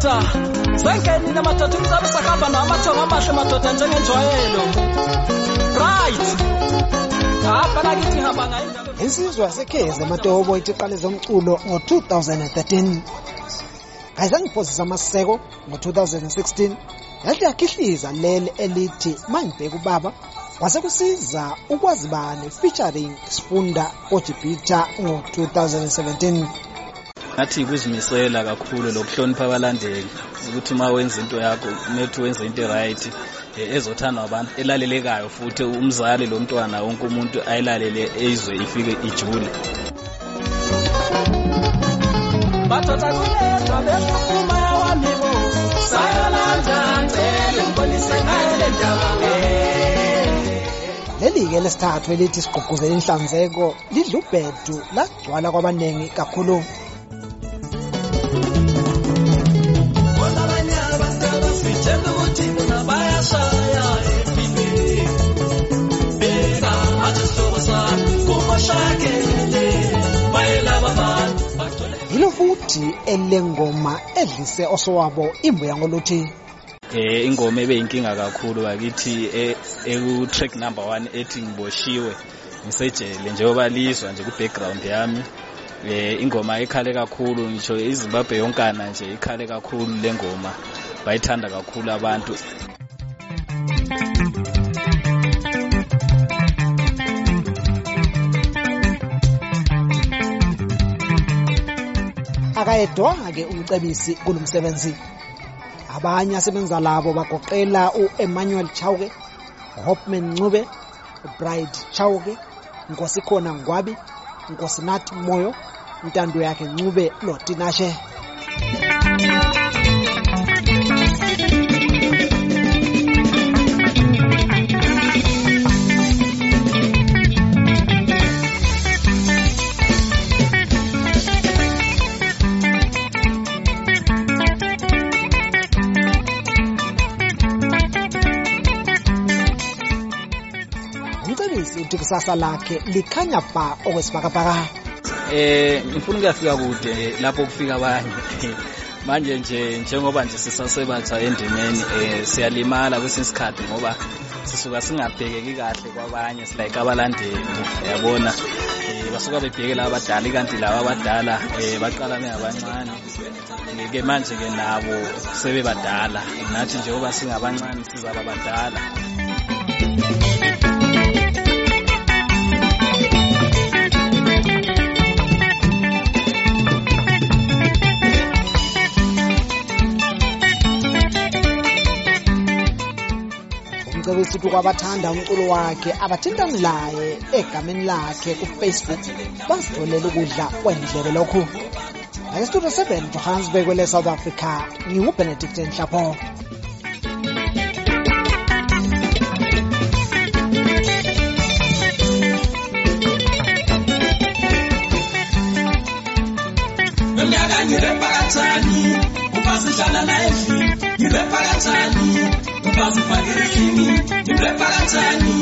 sengenile madoda umzabe sakahamba nawo amathongo amahle madoda njengenjwayelo right. Hapha nakithi hamba ngayo indaba insizwa yasekhezi ematobo ithi iqale zomculo ngo-2013 ayizange iphosisa amaseko ngo-2016 yathi yakhihliza leli elithi mangibheka ubaba kwase kusiza ukwazi bani featuring sifunda ojibhitha ngo-2017 ngathi ukuzimisela kakhulu lokuhlonipha abalandeli ukuthi uma wenza into yakho kumele wenze into right ezothandwa abantu elalelekayo futhi umzali lo mntwana wonke umuntu ayilalele eyizwe ifike ijule. Madoda kuledwa bephuma yawamibo sayolanda ngcele ngibonise ngayo le ndaba leli-ke lesithathu elithi sigqugquzele inhlanzeko lidla ubhedu lagcwala kwabaningi kakhulu. Yilo futhi elengoma edlise osowabo imbuya ngoluthi eh ingoma ebeyinkinga kakhulu bakithi eku-track number one ethi ngiboshiwe ngisejele njengoba lizwa nje ku-background yami. Eh ingoma ikhale kakhulu ngisho izimbabwe yonkana nje ikhale kakhulu le ngoma. Bayithanda kakhulu abantu. Akayedwa-ke umcebisi kulo msebenzi abanye asebenza labo bagoqela u-emmanuel chauke uhopman ncube ubride chauke nkosikhona ngwabi nkosinathi moyo intando yakhe ncube lotinashe. Umcebisi uthi kusasa lakhe likhanya bha okwesibhakabhaka. Eh ngifuna ukuyafika kude lapho kufika abanye. Manje nje njengoba nje sisasebatsha endimeni eh siyalimala kwesinye isikhathi ngoba sisuka singabhekeki kahle kwabanye silayike abalandeli yabona eh basuka bebheke laba abadala kanti laba abadala eh baqala bengabancane ke manje ke nabo sebebadala nathi njengoba singabancane sizaba badala. Umcebisi uthi kwabathanda umculo wakhe abathintani laye egameni lakhe kufacebook bazitholele ukudla kwendlebe lokhu. Nakestudio 7 johannesburg kwele south africa ngingubenedict nhlapho Nonyaka ngirepa kancane ubasidlala live Tupazi you. chini, nipe para chani,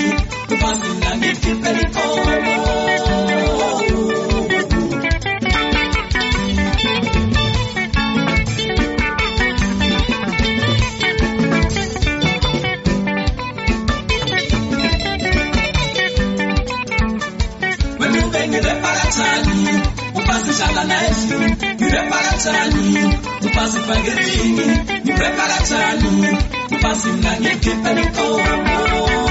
tupazi nani kipeli kono. Wewe ndio mlangetani mupasi fangetini muprekalacani mupasi mlangeketanikaorambo